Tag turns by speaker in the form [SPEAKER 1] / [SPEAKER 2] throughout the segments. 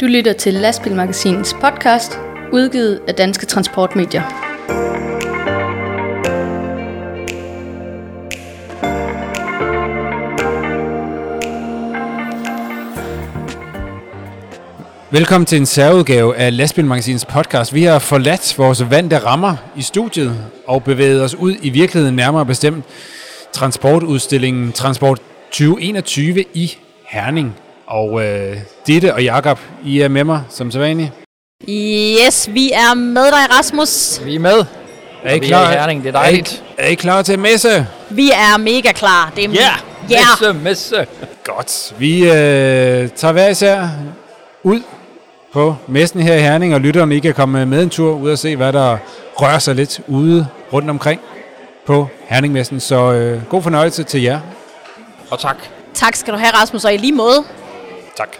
[SPEAKER 1] Du lytter til Lastbilmagasinets podcast, udgivet af Danske Transportmedier.
[SPEAKER 2] Velkommen til en særudgave af Lastbilmagasinets podcast. Vi har forladt vores vante rammer i studiet og bevæget os ud i virkeligheden nærmere bestemt transportudstillingen Transport 2021 i Herning. Og øh, Ditte og Jakob, I er med mig som sædvanligt.
[SPEAKER 3] Yes, vi er med dig, Rasmus.
[SPEAKER 4] Vi er med.
[SPEAKER 2] Er I
[SPEAKER 4] vi
[SPEAKER 2] klar?
[SPEAKER 4] er i Herning, det er dejligt.
[SPEAKER 2] Er I, er I klar til messe?
[SPEAKER 3] Vi er mega klar. Det er
[SPEAKER 4] Ja,
[SPEAKER 3] Ja.
[SPEAKER 4] messe, messe.
[SPEAKER 2] Godt. Vi øh, tager hver især ud på messen her i Herning, og lytterne I kan komme med en tur ud og se, hvad der rører sig lidt ude rundt omkring på Herningmessen. Så øh, god fornøjelse til jer.
[SPEAKER 4] Og tak.
[SPEAKER 3] Tak skal du have, Rasmus, og i lige måde.
[SPEAKER 2] Tak.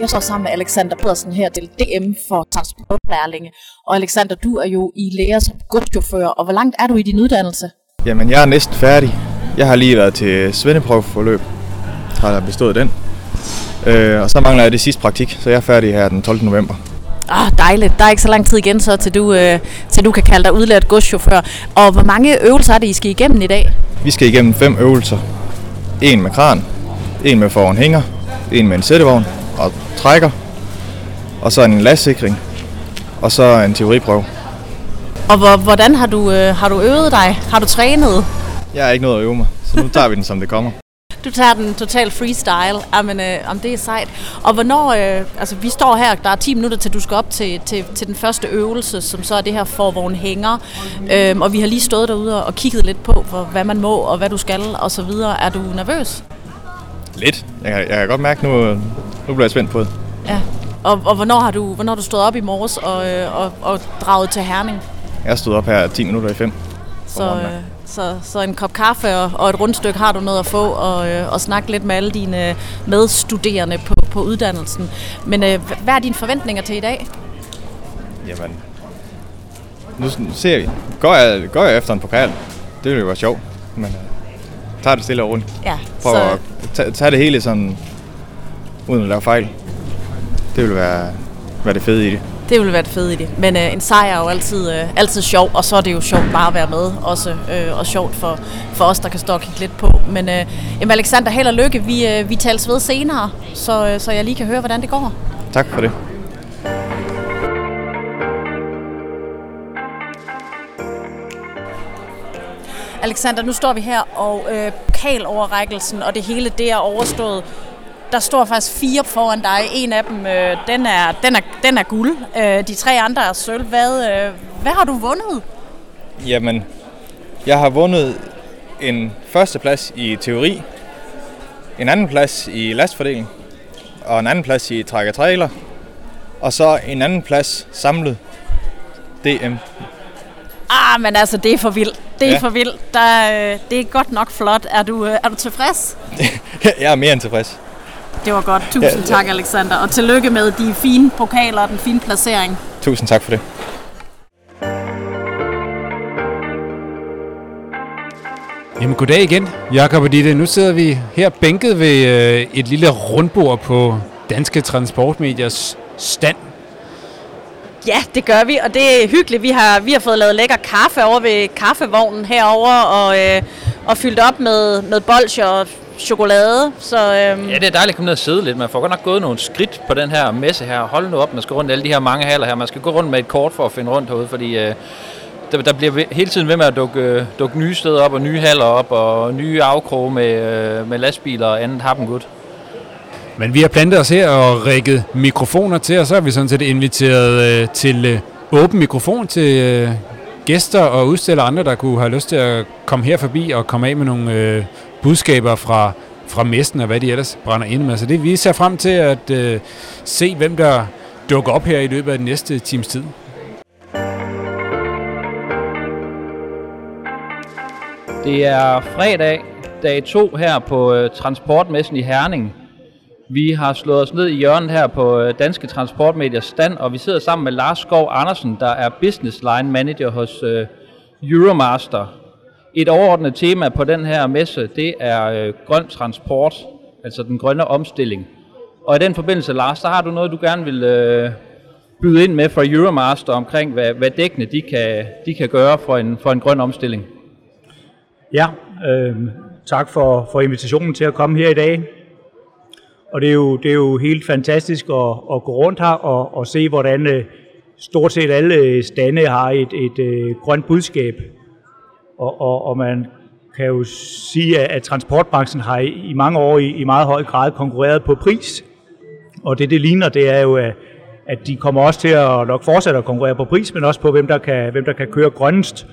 [SPEAKER 5] Jeg står sammen med Alexander Pedersen her til DM for transportlærlinge. Og Alexander, du er jo i lærer som godschauffør, og hvor langt er du i din uddannelse?
[SPEAKER 6] Jamen, jeg er næsten færdig. Jeg har lige været til svendeprøveforløb. Har bestået den. Øh, og så mangler jeg det sidste praktik, så jeg er færdig her den 12. november.
[SPEAKER 5] Ah, dejligt. Der er ikke så lang tid igen, så til du, øh, til du kan kalde dig udlært godschauffør. Og hvor mange øvelser er det, I skal igennem i dag?
[SPEAKER 6] Vi skal igennem fem øvelser. En med kran, en med foran hænger, en med en sættevogn og trækker, og så en lastsikring, og så en teoriprøve.
[SPEAKER 5] Og hvor, hvordan har du, øh, har du øvet dig? Har du trænet?
[SPEAKER 6] Jeg har ikke noget at øve mig, så nu tager vi den, som det kommer.
[SPEAKER 5] Du tager den total freestyle. Jamen, øh, om det er sejt. Og hvornår, øh, altså vi står her, der er 10 minutter til du skal op til, til, til den første øvelse, som så er det her forvogn hænger. Øhm, og vi har lige stået derude og kigget lidt på, hvor, hvad man må og hvad du skal og så videre. Er du nervøs?
[SPEAKER 6] Lidt. Jeg kan, jeg kan godt mærke, nu, nu bliver jeg spændt på det.
[SPEAKER 5] Ja. Og, og hvornår har du hvornår har du stået op i morges og, øh, og, og draget til Herning?
[SPEAKER 6] Jeg stået op her 10 minutter i 5.
[SPEAKER 5] Så, øh, så, så en kop kaffe og, og et rundstykke har du noget at få og, øh, og snakke lidt med alle dine medstuderende på, på uddannelsen. Men øh, hvad er dine forventninger til i dag?
[SPEAKER 6] Jamen, nu ser vi. Går jeg, går jeg efter en pokal? Det ville jo være sjovt, men uh, tager det stille og roligt.
[SPEAKER 5] Ja,
[SPEAKER 6] Prøv
[SPEAKER 5] så,
[SPEAKER 6] at tage, tage det hele sådan, uden at lave fejl. Det vil være, være det fede i det.
[SPEAKER 5] Det vil være det fede i det. Men øh, en sejr er jo altid, øh, altid sjov, og så er det jo sjovt bare at være med også. Øh, og sjovt for, for os, der kan stå og kigge lidt på. Men øh, jamen Alexander, held og lykke. Vi, øh, vi tales ved senere, så, øh, så jeg lige kan høre, hvordan det går.
[SPEAKER 6] Tak for det.
[SPEAKER 5] Alexander, nu står vi her, og øh, pokaloverrækkelsen og det hele, det er overstået. Der står faktisk fire foran dig. En af dem, øh, den, er, den, er, den er guld. Øh, de tre andre er sølv. Hvad, øh, hvad har du vundet?
[SPEAKER 6] Jamen, jeg har vundet en førsteplads i teori, en anden plads i lastfordeling, og en anden plads i træk og trailer, og så en anden plads samlet DM.
[SPEAKER 5] Ah, men altså, det er for vildt. Det er
[SPEAKER 6] Ja.
[SPEAKER 5] for vildt. Der, øh, det er godt nok flot. Er du, øh, er du tilfreds?
[SPEAKER 6] jeg er mere end tilfreds.
[SPEAKER 5] Det var godt. Tusind
[SPEAKER 6] Ja.
[SPEAKER 5] tak, Alexander. Og tillykke med de fine pokaler og den fine placering.
[SPEAKER 6] Tusind tak for det.
[SPEAKER 2] Jamen goddag igen, Jakob og Ditte. Nu sidder vi her bænket ved øh, et lille rundbord på Danske Transportmediers stand.
[SPEAKER 3] Ja, det gør vi, og det er hyggeligt. Vi har, vi har fået lavet lækker kaffe over ved kaffevognen herover og, øh, og fyldt op med, med bolsjer og chokolade. Så øh,
[SPEAKER 4] Ja, det er dejligt at komme ned og sidde lidt. Man får godt nok gået nogle skridt på den her messe her. Hold nu op, man skal rundt alle de her mange haller her. Man skal gå rundt med et kort for at finde rundt herude, fordi øh, der, der bliver hele tiden ved med at dukke, øh, dukke nye steder op og nye haller op og nye afkroge med, øh, med lastbiler og andet happengud.
[SPEAKER 2] Men vi har plantet os her og rækket mikrofoner til, og så har vi sådan set inviteret øh, til øh, åben mikrofon til øh, gæster og udstillere andre, der kunne have lyst til at komme her forbi og komme af med nogle øh, budskaber fra, fra messen og hvad de ellers brænder ind med. Så det vi ser frem til at øh, se, hvem der dukker op her i løbet af den næste times tid.
[SPEAKER 4] Det er fredag, dag 2 her på øh, Transportmessen i Herning. Vi har slået os ned i hjørnet her på øh, Danske Transportmediers stand, og vi sidder sammen med Lars Skov Andersen, der er Business Line Manager hos øh, Euromaster. Et overordnet tema på den her messe, det er øh, grøn transport, altså den grønne omstilling. Og i den forbindelse, Lars, så har du noget, du gerne vil øh, byde ind med fra Euromaster omkring, hvad, hvad dækkene de kan, de kan gøre for en, for en grøn omstilling.
[SPEAKER 7] Ja, øh, tak for, for invitationen til at komme her i dag. Og det er jo, det er jo helt fantastisk at, at gå rundt her og, og se, hvordan øh, stort set alle stande har et, et, et øh, grønt budskab. Og, og, og man kan jo sige, at, at transportbranchen har i, i mange år i, i meget høj grad konkurreret på pris. Og det, det ligner, det er jo, at, at de kommer også til at nok fortsætte at konkurrere på pris, men også på, hvem der kan, hvem der kan køre grønnest,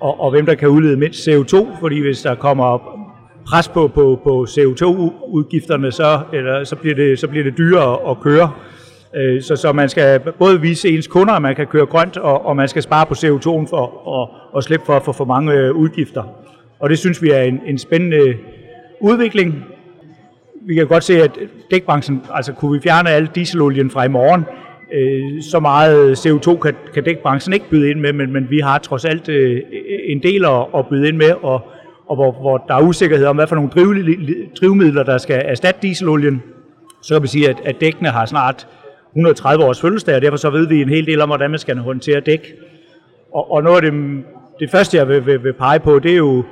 [SPEAKER 7] og, og hvem der kan udlede mindst CO2, fordi hvis der kommer pres på, på, på CO2-udgifterne, så, eller, så, bliver det, så bliver det dyrere at køre. Øh, så, så man skal både vise ens kunder, at man kan køre grønt, og, og man skal spare på CO2'en for og, og slippe for at få for mange øh, udgifter. Og det synes vi er en, en spændende udvikling. Vi kan godt se, at dækbranchen, altså kunne vi fjerne al dieselolien fra i morgen, øh, så meget CO2 kan, kan dækbranchen ikke byde ind med, men, men vi har trods alt øh, en del at, at byde ind med, og og hvor, hvor der er usikkerhed om, hvad for nogle driv, drivmidler, der skal erstatte dieselolien, så kan vi sige, at, at dækkene har snart 130 års fødselsdag, og derfor så ved vi en hel del om, hvordan man skal håndtere dæk. Og, og noget af det, det første, jeg vil, vil, vil pege på, det er jo,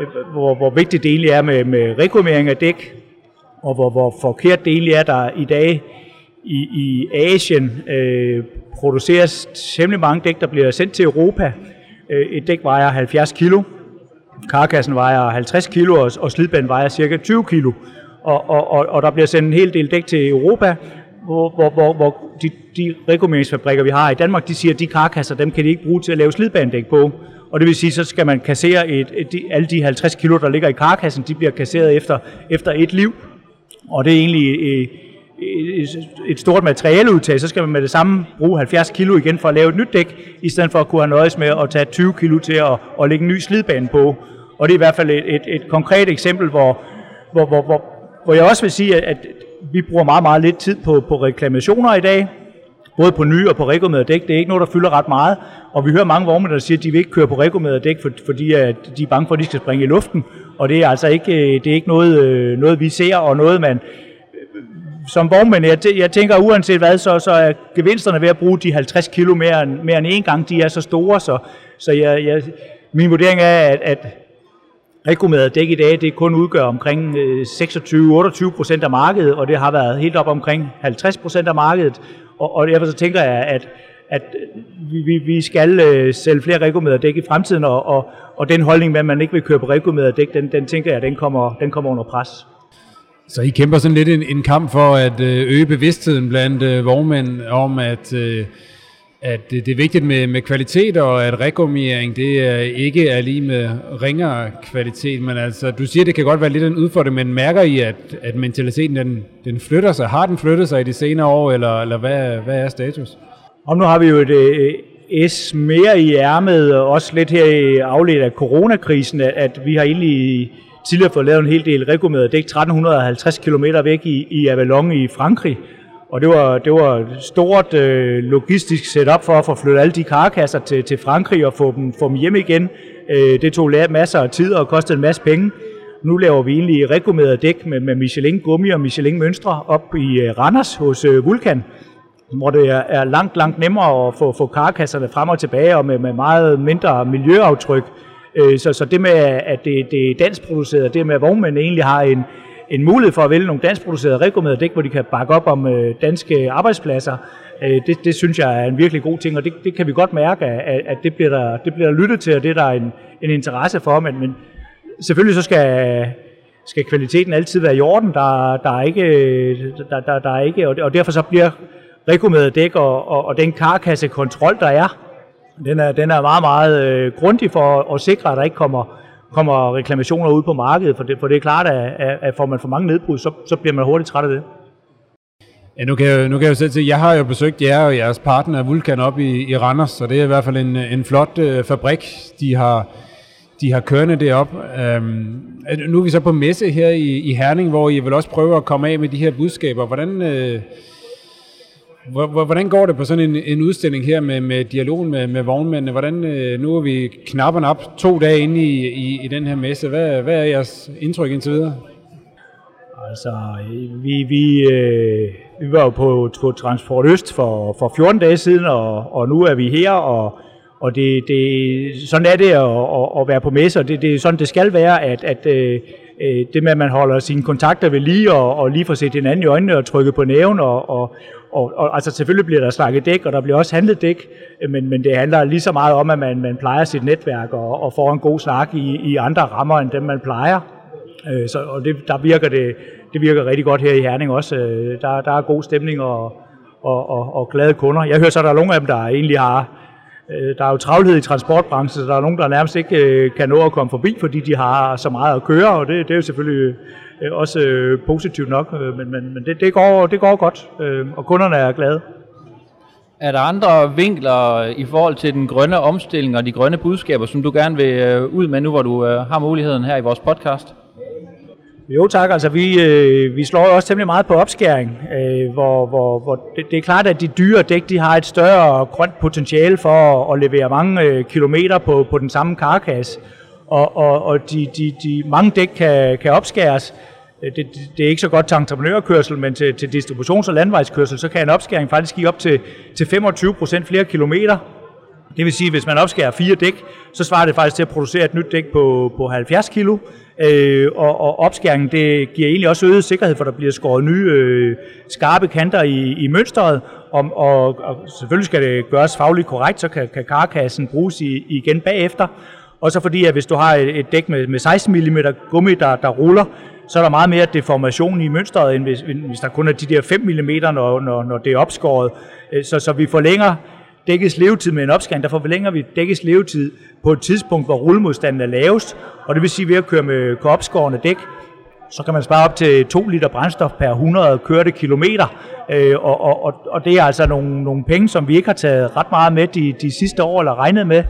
[SPEAKER 7] øh, hvor, hvor vigtigt det egentlig er med, med rekommering af dæk, og hvor, hvor forkert det egentlig er, der i dag i, i Asien øh, produceres temmelig mange dæk, der bliver sendt til Europa. Øh, et dæk vejer 70 kilo, karkassen vejer 50 kilo, og slidbanen vejer cirka 20 kilo. Og, og, og, og der bliver sendt en hel del dæk til Europa, hvor, hvor, hvor, hvor de, de rekommenderingsfabrikker, vi har i Danmark, de siger, at de karkasser, dem kan de ikke bruge til at lave slidbanedæk på. Og det vil sige, så skal man kassere et, et, et, alle de 50 kilo, der ligger i karkassen, de bliver kasseret efter, efter et liv. Og det er egentlig et, et stort materialeudtag, så skal man med det samme bruge 70 kilo igen for at lave et nyt dæk, i stedet for at kunne have nøjes med at tage 20 kilo til at, at lægge en ny slidbane på. Og det er i hvert fald et, et, et konkret eksempel, hvor, hvor, hvor, hvor, hvor jeg også vil sige, at vi bruger meget, meget lidt tid på, på reklamationer i dag, både på nye og på rekommerede dæk. Det er ikke noget, der fylder ret meget. Og vi hører mange vognmænd, der siger, at de vil ikke køre på rekommerede dæk, fordi at de er bange for, at de skal springe i luften. Og det er altså ikke, øh, det er ikke noget, øh, noget, vi ser, og noget, man øh, som vognmænd, jeg, jeg tænker uanset hvad, så, så er gevinsterne ved at bruge de 50 kilo mere, mere end en gang, de er så store, så, så jeg, jeg, min vurdering er, at, at rekommenderet dæk i dag, det kun udgør omkring øh, 26-28 procent af markedet, og det har været helt op omkring 50 procent af markedet. Og, og derfor så tænker jeg, at, at vi, vi skal øh, sælge flere rekommenderede dæk i fremtiden, og, og, og den holdning med, at man ikke vil købe på dæk, den, den tænker jeg, den kommer, den kommer under pres.
[SPEAKER 2] Så I kæmper sådan lidt en, en kamp for at øh, øge bevidstheden blandt øh, vognmænd om, at at det, er vigtigt med, med kvalitet, og at regummering det er ikke er lige med ringere kvalitet, men altså, du siger, det kan godt være lidt en udfordring, men mærker I, at, at mentaliteten, den, den flytter sig? Har den flyttet sig i de senere år, eller, eller hvad, hvad er status?
[SPEAKER 7] Om nu har vi jo et øh, S mere i ærmet, og også lidt her i afledt af coronakrisen, at, vi har egentlig tidligere fået lavet en hel del regummeret dæk 1350 km væk i, i Avalon i Frankrig, og det var, det var et stort øh, logistisk setup for at få flyttet alle de karkasser til, til Frankrig og få dem, få dem hjem igen. Øh, det tog masser af tid og kostede en masse penge. Nu laver vi egentlig rekommenderet dæk med, med Michelin gummi og Michelin mønstre op i øh, Randers hos øh, Vulkan, hvor det er, er langt, langt nemmere at få, få karkasserne frem og tilbage og med, med meget mindre miljøaftryk. Øh, så, så det med, at det, det er dansk produceret, det med, at vognmændene egentlig har en, en mulighed for at vælge nogle danskproducerede rekommenderede dæk, hvor de kan bakke op om øh, danske arbejdspladser. Øh, det, det synes jeg er en virkelig god ting, og det, det kan vi godt mærke, at, at det, bliver der, det bliver der lyttet til, og det er der en, en interesse for, men, men selvfølgelig så skal, skal kvaliteten altid være i orden. Der, der er ikke, der, der, der er ikke og, og derfor så bliver rekommenderede dæk og, og, og den karkassekontrol, der er, den er, den er meget, meget øh, grundig for at, at sikre, at der ikke kommer kommer reklamationer ud på markedet, for det, for det er klart, at, at får man for mange nedbrud, så, så bliver man hurtigt træt af det.
[SPEAKER 2] Ja, nu kan, jeg, nu kan jeg jo selv se, jeg har jo besøgt jer og jeres partner Vulkan op i, i Randers, så det er i hvert fald en, en flot øh, fabrik, de har, de har kørende derop. Øhm, nu er vi så på messe her i, i Herning, hvor I vil også prøve at komme af med de her budskaber. Hvordan, øh, Hvordan går det på sådan en, en udstilling her med, med dialogen med, med vognmændene? Hvordan, øh, nu er vi knapperne op to dage inde i, i, i den her messe. Hvad, hvad er jeres indtryk indtil videre?
[SPEAKER 7] Altså, vi, vi, øh, vi var jo på, på Transport Øst for, for 14 dage siden, og, og nu er vi her, og, og det, det, sådan er det at, at, være på messer. Det, det er sådan, det skal være, at, at øh, øh, det med, at man holder sine kontakter ved lige, og, og lige får set hinanden i øjnene og trykket på næven, og, og, og, og altså selvfølgelig bliver der snakket dæk, og der bliver også handlet dæk, men, men det handler lige så meget om, at man, man plejer sit netværk og, og får en god snak i, i andre rammer, end dem man plejer. Øh, så, og det, der virker det, det virker rigtig godt her i Herning også. Øh, der, der er god stemning og, og, og, og glade kunder. Jeg hører så, at der er nogle af dem, der egentlig har øh, der er jo travlhed i transportbranchen, så der er nogen, der nærmest ikke øh, kan nå at komme forbi, fordi de har så meget at køre, og det, det er jo selvfølgelig også positivt nok, men, men, men det, det, går, det går godt, og kunderne er glade.
[SPEAKER 4] Er der andre vinkler i forhold til den grønne omstilling og de grønne budskaber, som du gerne vil ud med nu, hvor du har muligheden her i vores podcast?
[SPEAKER 7] Jo tak, altså vi, øh, vi slår også temmelig meget på opskæring, øh, hvor, hvor, hvor det, det er klart, at de dyre dæk de har et større grønt potentiale for at, at levere mange øh, kilometer på, på den samme karkasse, og, og, og de, de, de mange dæk kan, kan opskæres. Øh, det, det, det er ikke så godt til entreprenørkørsel, men til, til distributions- og landvejskørsel, så kan en opskæring faktisk give op til, til 25 procent flere kilometer. Det vil sige, at hvis man opskærer fire dæk, så svarer det faktisk til at producere et nyt dæk på, på 70 kilo. Øh, og, og opskæringen det giver egentlig også øget sikkerhed, for der bliver skåret nye øh, skarpe kanter i, i mønstret, og, og, og selvfølgelig skal det gøres fagligt korrekt, så kan, kan karkassen bruges i, igen bagefter. Og så fordi, at hvis du har et, dæk med, med 16 mm gummi, der, der ruller, så er der meget mere deformation i mønstret, end hvis, hvis der kun er de der 5 mm, når, når, når det er opskåret. Øh, så, så vi forlænger dækkets levetid med en opskæring, der forlænger vi dækkets levetid på et tidspunkt, hvor rullemodstanden er lavest, og det vil sige, at ved at køre med opskårende dæk, så kan man spare op til 2 liter brændstof per 100 kørte kilometer, øh, og, og, og det er altså nogle, nogle penge, som vi ikke har taget ret meget med de, de sidste år, eller regnet med,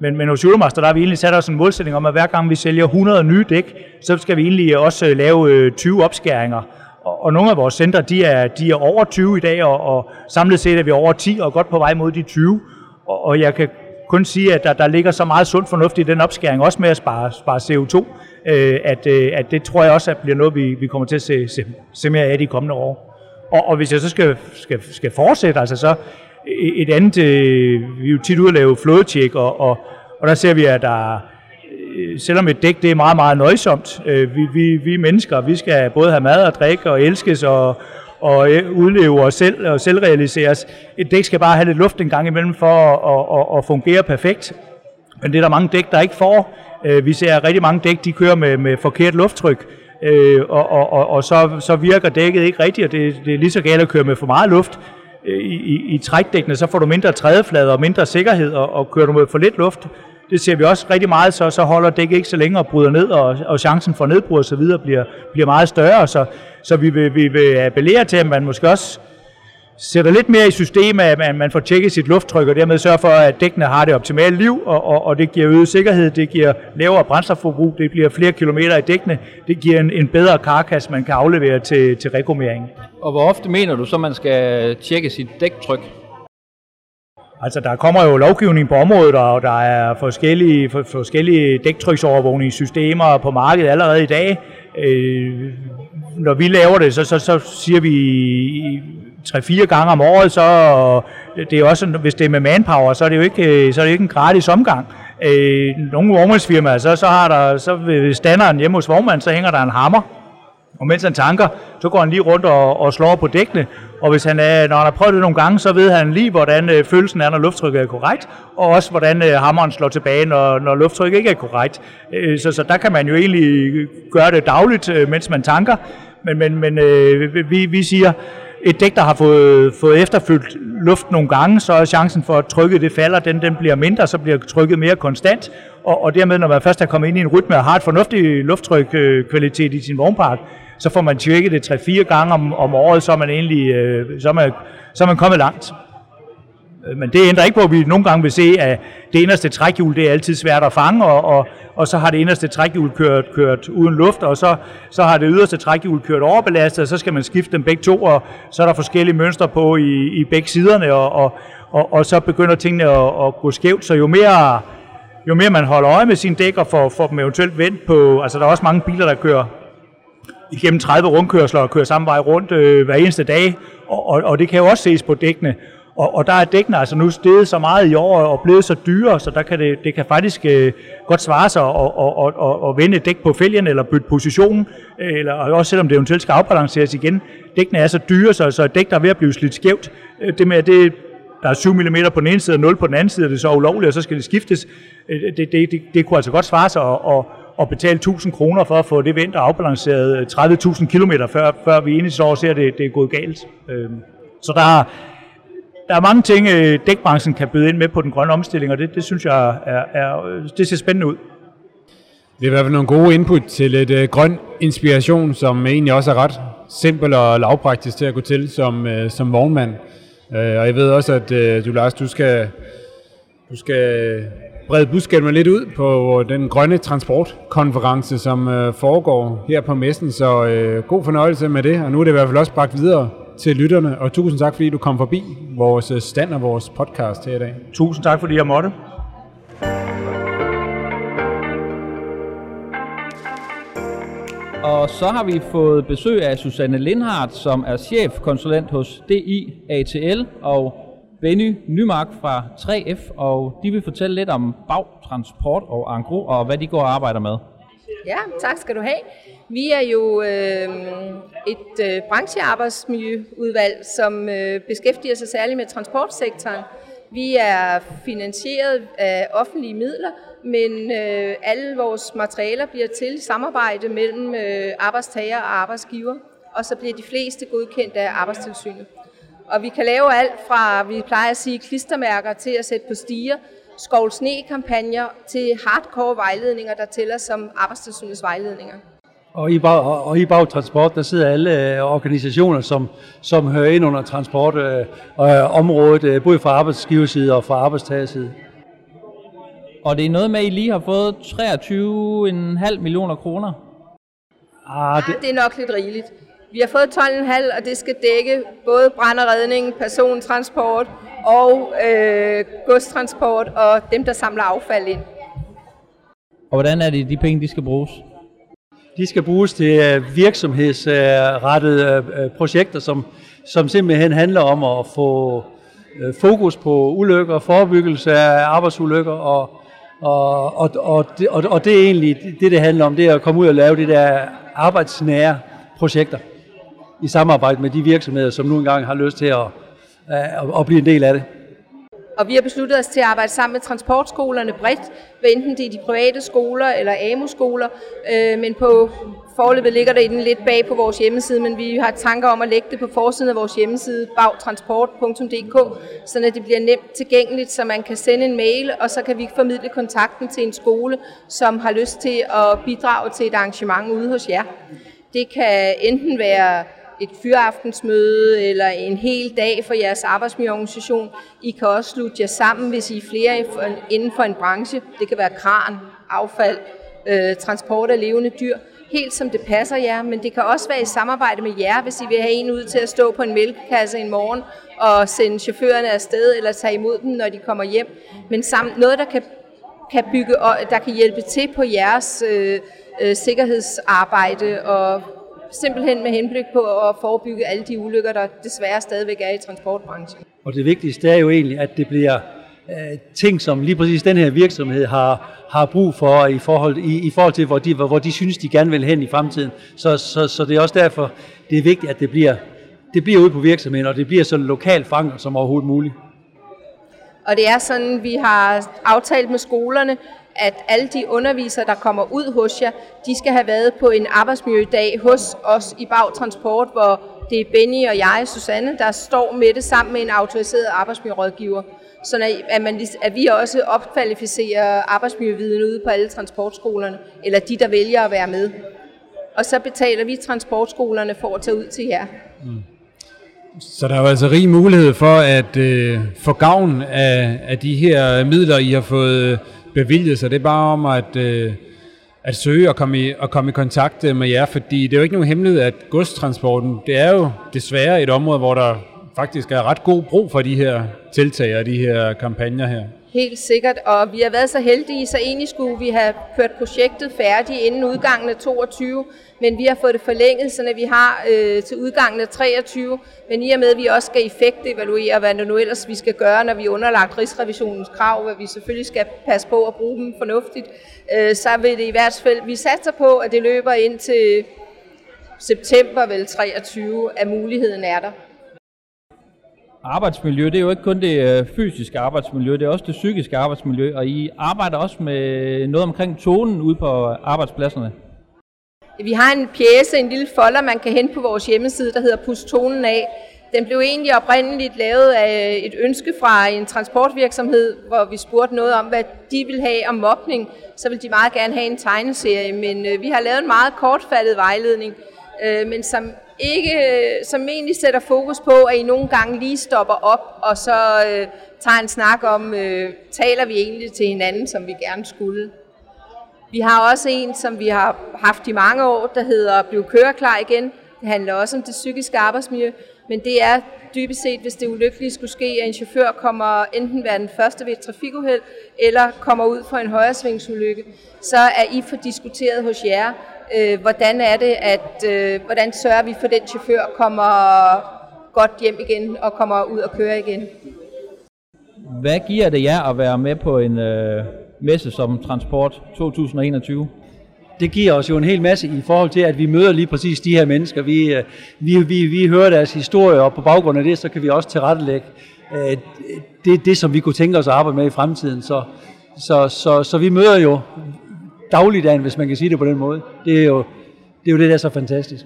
[SPEAKER 7] men, men hos Euromaster, der har vi egentlig sat os en målsætning om, at hver gang vi sælger 100 nye dæk, så skal vi egentlig også øh, lave øh, 20 opskæringer og, og nogle af vores centre, de er, de er over 20 i dag, og, og samlet set er vi over 10 og godt på vej mod de 20. Og, og jeg kan kun sige, at der, der ligger så meget sund fornuft i den opskæring, også med at spare, spare CO2, øh, at, øh, at det tror jeg også at bliver noget, vi, vi kommer til at se, se, se mere af de kommende år. Og, og hvis jeg så skal, skal, skal fortsætte, altså så et andet, øh, vi er jo tit ude at lave flådetjek, og, og, og der ser vi, at der Øh, selvom et dæk det er meget, meget nøjsomt. Øh, vi, vi, vi mennesker, vi skal både have mad og drikke og elskes og, og øh, udleve os selv og selvrealiseres. Et dæk skal bare have lidt luft en gang imellem for at, at, at fungere perfekt. Men det er der mange dæk, der ikke får. Øh, vi ser rigtig mange dæk, de kører med, med forkert lufttryk, øh, og, og, og, og så, så virker dækket ikke rigtigt, og det, det er lige så galt at køre med for meget luft. Øh, I, i, i trækdækkene, så får du mindre trædeflader og mindre sikkerhed, og, og kører du med for lidt luft, det ser vi også rigtig meget, så, så holder dækket ikke så længe og bryder ned, og, og chancen for nedbrud og så videre bliver, bliver meget større. Så, så vi, vil, vi vil appellere til, at man måske også sætter lidt mere i systemet, at man får tjekket sit lufttryk, og dermed sørger for, at dækkene har det optimale liv, og, og, og det giver øget sikkerhed, det giver lavere brændstofforbrug, det bliver flere kilometer i dækkene, det giver en, en bedre karkas, man kan aflevere til, til rekommering.
[SPEAKER 4] Og hvor ofte mener du så, man skal tjekke sit dæktryk?
[SPEAKER 7] Altså, der kommer jo lovgivning på området, og der er forskellige, for, forskellige dæktryksovervågningssystemer på markedet allerede i dag. Øh, når vi laver det, så, så, så siger vi 3-4 gange om året, så det er også, hvis det er med manpower, så er det jo ikke, øh, så er det ikke en gratis omgang. Øh, nogle vognmandsfirmaer, så, så har der, så ved standeren hjemme hos vognmanden, så hænger der en hammer, og mens han tanker, så går han lige rundt og, og slår på dækkene. Og hvis han, er, når han har prøvet det nogle gange, så ved han lige, hvordan øh, følelsen er, når lufttrykket er korrekt, og også hvordan øh, hammeren slår tilbage, når, når lufttrykket ikke er korrekt. Øh, så, så der kan man jo egentlig gøre det dagligt, øh, mens man tanker. Men, men, men øh, vi, vi siger, et dæk, der har fået, fået efterfyldt luft nogle gange, så er chancen for, at trykket det falder, den, den bliver mindre, så bliver trykket mere konstant, og, og dermed, når man først er kommet ind i en rytme og har et fornuftigt lufttrykkvalitet i sin vognpark, så får man tjekket det 3-4 gange om, om året, så er man egentlig øh, så er man, så er man kommet langt. Øh, men det ændrer ikke på, at vi nogle gange vil se, at det inderste trækhjul, det er altid svært at fange, og, og, og så har det inderste trækhjul kørt, kørt uden luft, og så, så har det yderste trækhjul kørt overbelastet, og så skal man skifte dem begge to, og så er der forskellige mønstre på i, i begge siderne, og, og, og, og så begynder tingene at, at gå skævt, så jo mere, jo mere man holder øje med sine dæk og får, får dem eventuelt vendt på, altså der er også mange biler, der kører igennem 30 rundkørsler og kører samme vej rundt øh, hver eneste dag, og, og, og det kan jo også ses på dækkene. Og, og der er dækkene altså nu steget så meget i år og blevet så dyre, så der kan det, det kan faktisk øh, godt svare sig at og, og, og, og vende et dæk på fælgen eller bytte position, øh, eller også selvom det eventuelt skal afbalanceres igen. Dækkene er så dyre, så, så et dæk, der er ved at blive slidt skævt, øh, det med, at det, der er 7 mm på den ene side og 0 på den anden side, og det er så ulovligt, og så skal det skiftes. Øh, det, det, det, det kunne altså godt svare sig at, at, at betale 1000 kroner for at få det vendt og afbalanceret 30.000 km, før, før vi eneste år ser, at det, det er gået galt. Så der, der er mange ting, øh, dækbranchen kan byde ind med på den grønne omstilling, og det, det synes jeg er, er, øh, det ser spændende ud.
[SPEAKER 2] Det er i hvert fald nogle gode input til et øh, grøn inspiration, som egentlig også er ret simpel og lavpraktisk til at gå til som, øh, som vognmand. Øh, og jeg ved også, at øh, du Lars, du skal, du skal brede budskabet lidt ud på den grønne transportkonference, som øh, foregår her på messen. Så øh, god fornøjelse med det, og nu er det i hvert fald også bragt videre til lytterne, og tusind tak, fordi du kom forbi vores stand og vores podcast her i dag.
[SPEAKER 7] Tusind tak, fordi jeg måtte.
[SPEAKER 4] Og så har vi fået besøg af Susanne Lindhardt, som er chefkonsulent hos DI ATL, og Benny Nymark fra 3F, og de vil fortælle lidt om bagtransport og angro, og hvad de går og arbejder med.
[SPEAKER 8] Ja, tak skal du have. Vi er jo øh, et øh, branchearbejdsmiljøudvalg, som øh, beskæftiger sig særligt med transportsektoren. Vi er finansieret af offentlige midler, men øh, alle vores materialer bliver til i samarbejde mellem øh, arbejdstager og arbejdsgiver, og så bliver de fleste godkendt af arbejdstilsynet. Og vi kan lave alt fra, vi plejer at sige, klistermærker til at sætte på stiger, skov kampagner til hardcore vejledninger, der tæller som arbejdstilsynets vejledninger.
[SPEAKER 9] Og i, bag, og i bagtransport, der sidder alle øh, organisationer, som, som hører ind under transportområdet, øh, øh, både fra arbejdsgiverside og fra arbejdstagerside.
[SPEAKER 4] Og det er noget med, at I lige har fået 23,5 millioner kroner?
[SPEAKER 8] Ah, det... Ja, det er nok lidt rigeligt. Vi har fået 12,5, og det skal dække både brand og redning, persontransport og øh, godstransport og dem, der samler affald ind.
[SPEAKER 4] Og hvordan er det, de penge, de skal bruges?
[SPEAKER 9] De skal bruges til øh, virksomhedsrettede øh, øh, projekter, som, som simpelthen handler om at få fokus på ulykker, forebyggelse af arbejdsulykker, og, og, og, og, det, og, og det er egentlig det, det handler om, det er at komme ud og lave det der arbejdsnære projekter i samarbejde med de virksomheder, som nu engang har lyst til at, at, at blive en del af det.
[SPEAKER 8] Og vi har besluttet os til at arbejde sammen med transportskolerne bredt, hvad enten det er de private skoler eller AMU-skoler, øh, men på forløbet ligger der den lidt bag på vores hjemmeside, men vi har tanker om at lægge det på forsiden af vores hjemmeside, bagtransport.dk, så det bliver nemt tilgængeligt, så man kan sende en mail, og så kan vi formidle kontakten til en skole, som har lyst til at bidrage til et arrangement ude hos jer. Det kan enten være et fyraftensmøde eller en hel dag for jeres arbejdsmiljøorganisation. I kan også slutte jer sammen, hvis I er flere inden for en branche. Det kan være kran, affald, øh, transport af levende dyr. Helt som det passer jer, men det kan også være i samarbejde med jer, hvis I vil have en ud til at stå på en mælkekasse en morgen og sende chaufførerne afsted eller tage imod dem, når de kommer hjem. Men sammen, noget, der kan, kan bygge der kan hjælpe til på jeres øh, øh, sikkerhedsarbejde og simpelthen med henblik på at forebygge alle de ulykker, der desværre stadigvæk er i transportbranchen.
[SPEAKER 9] Og det vigtigste er jo egentlig, at det bliver øh, ting, som lige præcis den her virksomhed har, har brug for i forhold, i, i forhold til, hvor de, hvor de synes, de gerne vil hen i fremtiden. Så, så, så det er også derfor, det er vigtigt, at det bliver, det bliver ude på virksomheden, og det bliver så lokalt forankret som overhovedet muligt.
[SPEAKER 8] Og det er sådan, vi har aftalt med skolerne, at alle de undervisere, der kommer ud hos jer, de skal have været på en arbejdsmiljødag hos os i Bagtransport, hvor det er Benny og jeg, Susanne, der står med det sammen med en autoriseret arbejdsmiljørådgiver. Så at, man, at vi også opkvalificerer arbejdsmiljøviden ude på alle transportskolerne, eller de, der vælger at være med. Og så betaler vi transportskolerne for at tage ud til jer. Mm.
[SPEAKER 2] Så der er jo altså rig mulighed for at øh, få gavn af, af de her midler, I har fået bevilget, så det er bare om at, øh, at søge og komme, i, og komme i kontakt øh, med jer, fordi det er jo ikke nogen hemmelighed, at godstransporten, det er jo desværre et område, hvor der faktisk er ret god brug for de her tiltag og de her kampagner her.
[SPEAKER 8] Helt sikkert, og vi har været så heldige, så egentlig skulle vi have kørt projektet færdigt inden udgangen af 22, men vi har fået det forlænget, så vi har øh, til udgangen af 23, men i og med, at vi også skal effektevaluere, hvad det nu ellers vi skal gøre, når vi er underlagt Rigsrevisionens krav, hvad vi selvfølgelig skal passe på at bruge dem fornuftigt, øh, så vil det i hvert fald, vi satser på, at det løber ind til september vel 23, at muligheden er der
[SPEAKER 4] arbejdsmiljø, det er jo ikke kun det øh, fysiske arbejdsmiljø, det er også det psykiske arbejdsmiljø, og I arbejder også med noget omkring tonen ude på arbejdspladserne.
[SPEAKER 8] Vi har en pjæse, en lille folder, man kan hente på vores hjemmeside, der hedder Pus tonen af. Den blev egentlig oprindeligt lavet af et ønske fra en transportvirksomhed, hvor vi spurgte noget om, hvad de vil have om mobning. Så ville de meget gerne have en tegneserie, men øh, vi har lavet en meget kortfattet vejledning, øh, men som ikke, øh, som egentlig sætter fokus på, at I nogle gange lige stopper op, og så øh, tager en snak om, øh, taler vi egentlig til hinanden, som vi gerne skulle. Vi har også en, som vi har haft i mange år, der hedder Bliv køreklar igen. Det handler også om det psykiske arbejdsmiljø, men det er dybest set, hvis det ulykkelige skulle ske, at en chauffør kommer enten være den første ved et trafikuheld, eller kommer ud for en højresvingsulykke, så er I for diskuteret hos jer, øh, hvordan er det, at øh, hvordan sørger vi for, at den chauffør kommer godt hjem igen og kommer ud og kører igen.
[SPEAKER 4] Hvad giver det jer at være med på en øh, messe som Transport 2021?
[SPEAKER 9] det giver os jo en hel masse i forhold til, at vi møder lige præcis de her mennesker. Vi, øh, vi, vi, vi hører deres historie, og på baggrund af det, så kan vi også tilrettelægge øh, det, det, som vi kunne tænke os at arbejde med i fremtiden. Så, så, så, så vi møder jo dagligdagen, hvis man kan sige det på den måde. Det er jo det, er jo det der er så fantastisk.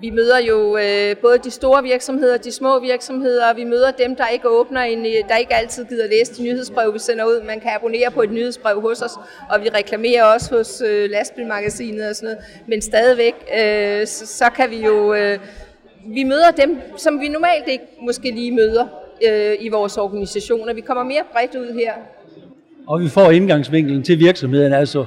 [SPEAKER 8] Vi møder jo øh, både de store virksomheder og de små virksomheder, og vi møder dem, der ikke åbner en, øh, der ikke altid gider læse de nyhedsbrev, vi sender ud. Man kan abonnere på et nyhedsbrev hos os, og vi reklamerer også hos øh, lastbilmagasinet og sådan noget. Men stadigvæk, øh, så, så kan vi jo... Øh, vi møder dem, som vi normalt ikke måske lige møder øh, i vores organisationer. Vi kommer mere bredt ud her.
[SPEAKER 9] Og vi får indgangsvinkelen til virksomheden, altså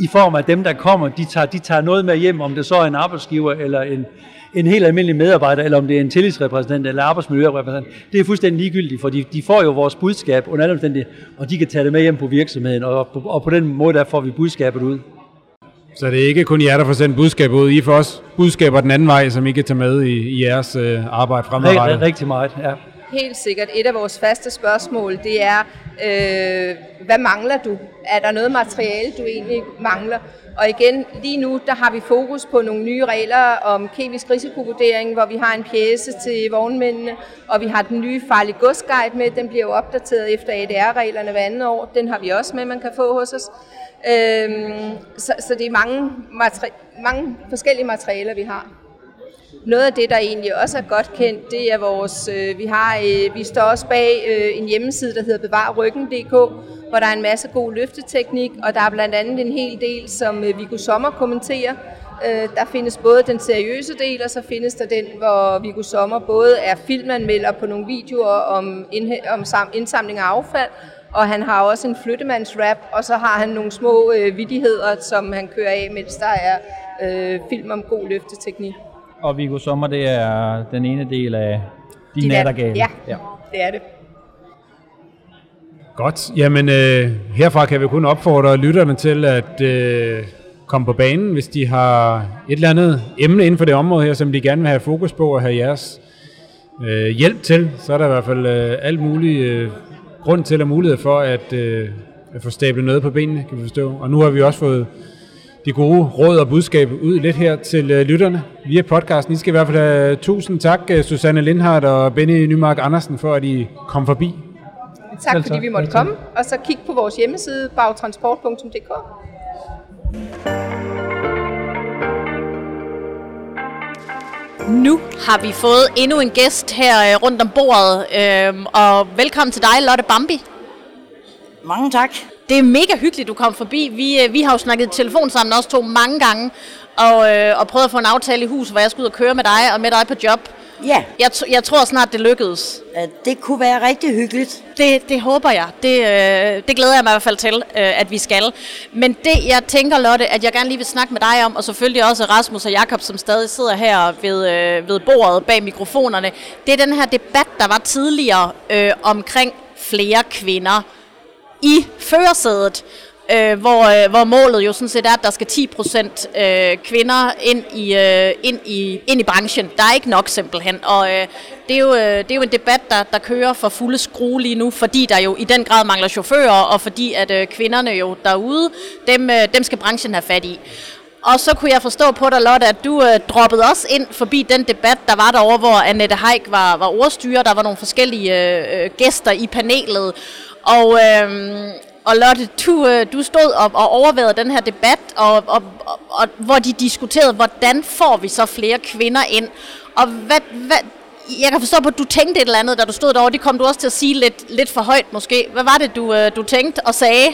[SPEAKER 9] i form af dem, der kommer, de tager, de tager noget med hjem, om det så er en arbejdsgiver eller en, en helt almindelig medarbejder, eller om det er en tillidsrepræsentant eller arbejdsmiljørepræsentant. Det er fuldstændig ligegyldigt, for de, de får jo vores budskab under alle omstændigheder, og de kan tage det med hjem på virksomheden, og, og på den måde der får vi budskabet ud.
[SPEAKER 2] Så det er ikke kun jer, der får sendt budskab ud. I får også budskaber den anden vej, som I kan tage med i, i jeres øh, arbejde fremadrettet.
[SPEAKER 9] Rigtig, rigtig meget, ja.
[SPEAKER 8] Helt sikkert. Et af vores faste spørgsmål, det er, øh, hvad mangler du? Er der noget materiale, du egentlig mangler? Og igen, lige nu, der har vi fokus på nogle nye regler om kemisk risikovurdering, hvor vi har en pjæse til vognmændene, og vi har den nye farlige godsguide med. Den bliver jo opdateret efter ADR-reglerne hver andet år. Den har vi også med, man kan få hos os. Øhm, så, så det er mange, materi- mange forskellige materialer, vi har. Noget af det, der egentlig også er godt kendt, det er vores, øh, vi, har, øh, vi står også bag øh, en hjemmeside, der hedder bevarryggen.dk, hvor der er en masse god løfteteknik, og der er blandt andet en hel del, som øh, Viggo Sommer kommenterer. Øh, der findes både den seriøse del, og så findes der den, hvor Viggo Sommer både er filmanmelder på nogle videoer om, om sam- indsamling af affald, og han har også en flyttemandsrap, og så har han nogle små øh, vidigheder, som han kører af, mens der er øh, film om god løfteteknik.
[SPEAKER 4] Og Viggo Sommer, det er den ene del af De, De Nattergale.
[SPEAKER 8] Ja, ja, det er det.
[SPEAKER 2] Godt. Jamen, øh, herfra kan vi kun opfordre lytterne til at øh, komme på banen, hvis de har et eller andet emne inden for det område her, som de gerne vil have fokus på og have jeres øh, hjælp til. Så er der i hvert fald øh, alt muligt øh, grund til og mulighed for at, øh, at få stablet noget på benene, kan vi forstå. Og nu har vi også fået de gode råd og budskab ud lidt her til uh, lytterne via podcasten. I skal i hvert fald have tusind tak, uh, Susanne Lindhardt og Benny Nymark Andersen, for at I kom forbi.
[SPEAKER 8] Tak fordi vi måtte komme, og så kig på vores hjemmeside bagtransport.dk.
[SPEAKER 5] Nu har vi fået endnu en gæst her øh, rundt om bordet, øhm, og velkommen til dig, Lotte Bambi.
[SPEAKER 10] Mange tak.
[SPEAKER 5] Det er mega hyggeligt, du kom forbi. Vi, øh, vi har jo snakket telefon sammen også to mange gange, og, øh, og prøvet at få en aftale i hus, hvor jeg skulle ud og køre med dig og med dig på job.
[SPEAKER 10] Ja.
[SPEAKER 5] Jeg, t- jeg tror snart, det lykkedes.
[SPEAKER 10] Det kunne være rigtig hyggeligt.
[SPEAKER 5] Det, det håber jeg. Det, øh, det glæder jeg mig i hvert fald til, øh, at vi skal. Men det, jeg tænker, Lotte, at jeg gerne lige vil snakke med dig om, og selvfølgelig også Rasmus og Jakob, som stadig sidder her ved, øh, ved bordet bag mikrofonerne, det er den her debat, der var tidligere øh, omkring flere kvinder i førersædet øh, hvor, øh, hvor målet jo sådan set er, at der skal 10% øh, kvinder ind i, øh, ind, i, ind i branchen. Der er ikke nok simpelthen, og øh, det, er jo, øh, det er jo en debat, der, der kører for fulde skrue lige nu, fordi der jo i den grad mangler chauffører, og fordi at øh, kvinderne jo derude, dem, øh, dem skal branchen have fat i. Og så kunne jeg forstå på dig, Lotte, at du øh, droppede også ind forbi den debat, der var derovre, hvor Annette Haik var, var ordstyrer. Der var nogle forskellige øh, øh gæster i panelet. Og, øh, og Lotte, du, øh, du stod op og overvejede den her debat, og, og, og, og, hvor de diskuterede, hvordan får vi så flere kvinder ind. Og hvad, hvad, jeg kan forstå på, at du tænkte et eller andet, da du stod derovre. Det kom du også til at sige lidt, lidt for højt måske. Hvad var det, du, øh, du tænkte og sagde?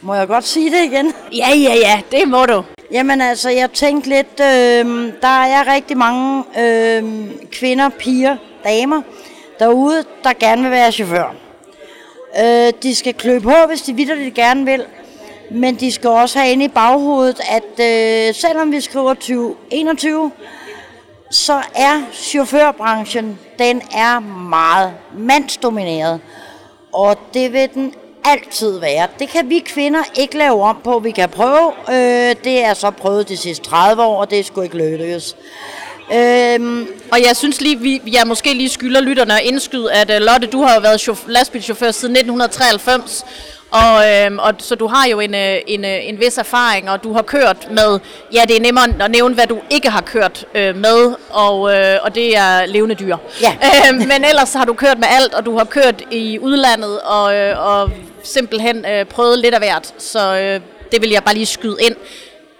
[SPEAKER 10] Må jeg godt sige det igen?
[SPEAKER 5] Ja, ja, ja, det må du.
[SPEAKER 10] Jamen altså, jeg tænkte lidt, øh, der er rigtig mange øh, kvinder, piger, damer derude, der gerne vil være chauffør. Øh, de skal klø på, hvis de vidderligt gerne vil. Men de skal også have inde i baghovedet, at øh, selvom vi skriver 2021, så er chaufførbranchen, den er meget mandsdomineret. Og det vil den altid være. Det kan vi kvinder ikke lave om på. Vi kan prøve. Øh, det er så prøvet de sidste 30 år, og det er sgu ikke lykkes.
[SPEAKER 5] Øhm, og jeg synes lige, vi, jeg måske lige skylder lytterne at indskyde, at uh, Lotte, du har jo været chauff- lastbilchauffør siden 1993, og, øhm, og så du har jo en, øh, en, øh, en vis erfaring, og du har kørt med, ja det er nemmere at nævne, hvad du ikke har kørt øh, med, og, øh, og det er levende dyr.
[SPEAKER 10] Ja.
[SPEAKER 5] Øhm, men ellers har du kørt med alt, og du har kørt i udlandet, og, øh, og simpelthen øh, prøvet lidt af hvert, så øh, det vil jeg bare lige skyde ind.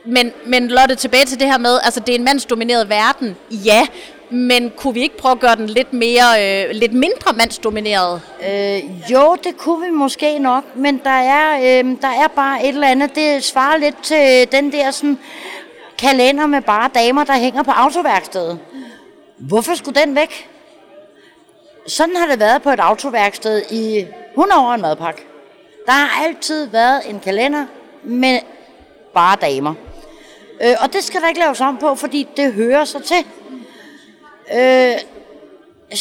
[SPEAKER 5] Men, men Lotte, tilbage til det her med, altså det er en mandsdomineret verden, ja, men kunne vi ikke prøve at gøre den lidt, mere, øh, lidt mindre mandsdomineret?
[SPEAKER 10] Øh, jo, det kunne vi måske nok, men der er, øh, der er bare et eller andet, det svarer lidt til den der sådan, kalender med bare damer, der hænger på autoværkstedet. Hvorfor skulle den væk? Sådan har det været på et autoværksted i 100 år en madpakke. Der har altid været en kalender med bare damer. Øh, og det skal der ikke laves om på, fordi det hører sig til. Øh,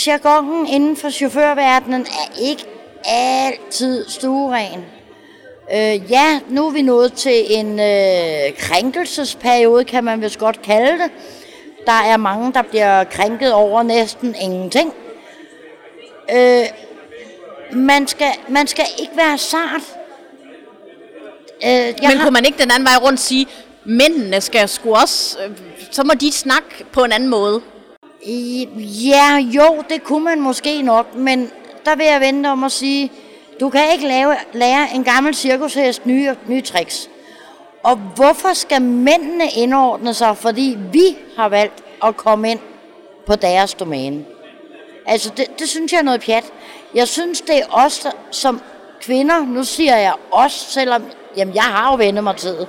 [SPEAKER 10] jargonen inden for chaufførverdenen er ikke altid stueren. Øh, ja, nu er vi nået til en øh, krænkelsesperiode, kan man vist godt kalde det. Der er mange, der bliver krænket over næsten ingenting. Øh, man, skal, man skal ikke være sart.
[SPEAKER 5] Øh, jeg Men har... kunne man ikke den anden vej rundt sige, mændene skal sgu også, øh, så må de snakke på en anden måde?
[SPEAKER 10] Ja, jo, det kunne man måske nok, men der vil jeg vente om at sige, du kan ikke lave, lære en gammel cirkushest nye, nye tricks. Og hvorfor skal mændene indordne sig, fordi vi har valgt at komme ind på deres domæne? Altså, det, det synes jeg er noget pjat. Jeg synes, det er os som kvinder, nu siger jeg os, selvom jamen, jeg har jo vendt mig til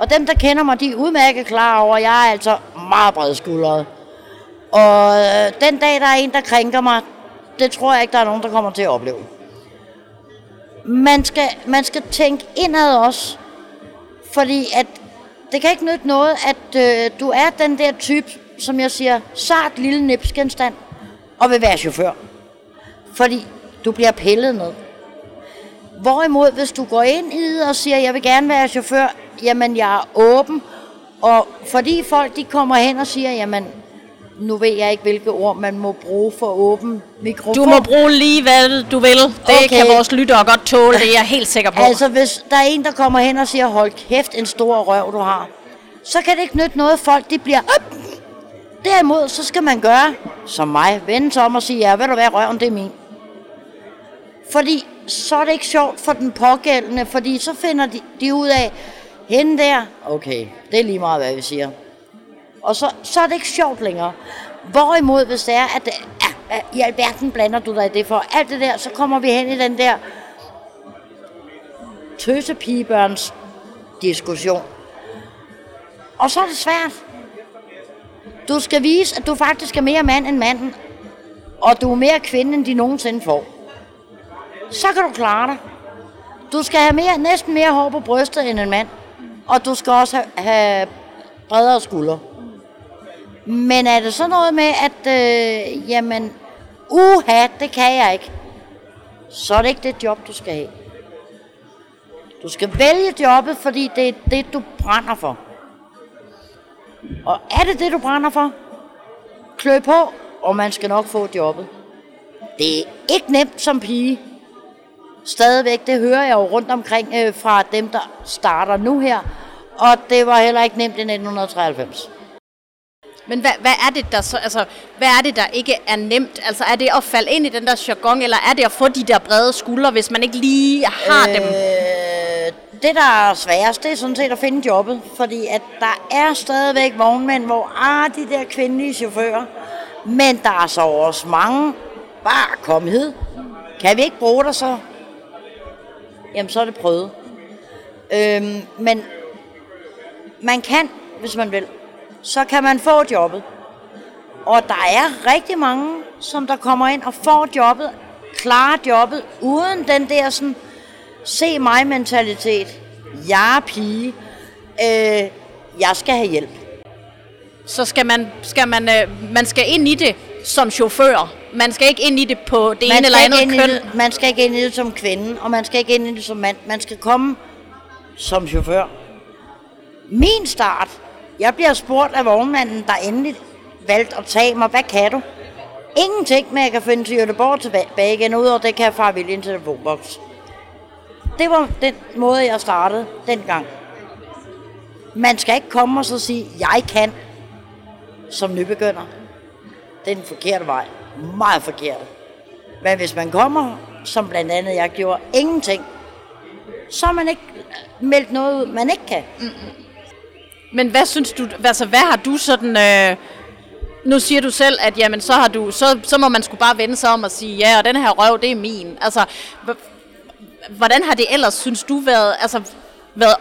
[SPEAKER 10] og dem, der kender mig, de er udmærket klar over, at jeg er altså meget bredskuldret. Og øh, den dag, der er en, der krænker mig, det tror jeg ikke, der er nogen, der kommer til at opleve. Man skal, man skal tænke indad også, fordi at det kan ikke nytte noget, at øh, du er den der type, som jeg siger, sart lille nipsgenstand, og vil være chauffør. Fordi du bliver pillet ned. Hvorimod, hvis du går ind i og siger, jeg vil gerne være chauffør, jamen jeg er åben, og fordi folk de kommer hen og siger, jamen nu ved jeg ikke, hvilke ord man må bruge for åben mikrofon.
[SPEAKER 5] Du må bruge lige, hvad du vil. Det okay. kan vores lyttere godt tåle, det er jeg helt sikker på.
[SPEAKER 10] Altså, hvis der er en, der kommer hen og siger, hold kæft, en stor røv, du har, så kan det ikke nytte noget, folk de bliver... Derimod, så skal man gøre, som mig, vende sig om og sige, ja, ved du hvad, røven, det er min. Fordi så er det ikke sjovt for den pågældende, fordi så finder de, de ud af, hende der, okay, det er lige meget, hvad vi siger. Og så, så er det ikke sjovt længere. Hvorimod, hvis det er, at det, ja, i alverden blander du dig i det for alt det der, så kommer vi hen i den der tøsepigebørns diskussion. Og så er det svært. Du skal vise, at du faktisk er mere mand end manden, og du er mere kvinde, end de nogensinde får. Så kan du klare dig. Du skal have mere, næsten mere hår på brystet end en mand, og du skal også have, have bredere skuldre. Men er det så noget med, at øh, jamen, uha, det kan jeg ikke, så er det ikke det job, du skal have. Du skal vælge jobbet, fordi det er det, du brænder for. Og er det det, du brænder for? Klø på, og man skal nok få jobbet. Det er ikke nemt som pige. Stadigvæk, det hører jeg jo rundt omkring øh, fra dem, der starter nu her. Og det var heller ikke nemt i 1993.
[SPEAKER 5] Men hvad, hvad er det der så, altså, hvad er det der ikke er nemt? Altså er det at falde ind i den der jargon, eller er det at få de der brede skuldre, hvis man ikke lige har øh, dem?
[SPEAKER 10] Det, der er sværest, det er sådan set at finde jobbet. Fordi at der er stadigvæk vognmænd, hvor ah, de der kvindelige chauffører. Men der er så også mange. Bare kom hed. Kan vi ikke bruge dig så? Jamen, så er det prøvet. Øhm, men man kan, hvis man vil så kan man få jobbet. Og der er rigtig mange, som der kommer ind og får jobbet, klarer jobbet, uden den der sådan, se mig mentalitet. Jeg er pige. Øh, jeg skal have hjælp.
[SPEAKER 5] Så skal man, skal man, øh, man skal ind i det som chauffør. Man skal ikke ind i det på det man ene eller andet køn.
[SPEAKER 10] Det, man skal ikke ind i det som kvinde, og man skal ikke ind i det som mand. Man skal komme som chauffør. Min start, jeg bliver spurgt af vognmanden, der endelig valgte at tage mig. Hvad kan du? Ingenting, men jeg kan finde til Jødeborg tilbage igen, udover det kan jeg fare vilje en telefonboks. Det var den måde, jeg startede dengang. Man skal ikke komme og så sige, jeg kan, som nybegynder. Det er den forkerte vej. Meget forkerte. Men hvis man kommer, som blandt andet jeg gjorde, ingenting, så har man ikke meldt noget ud, man ikke kan. Mm.
[SPEAKER 5] Men hvad synes du, altså hvad har du sådan, øh, nu siger du selv, at jamen, så, har du, så, så må man skulle bare vende sig om og sige, ja, og den her røv, det er min. Altså, hvordan har det ellers, synes du, været, altså, været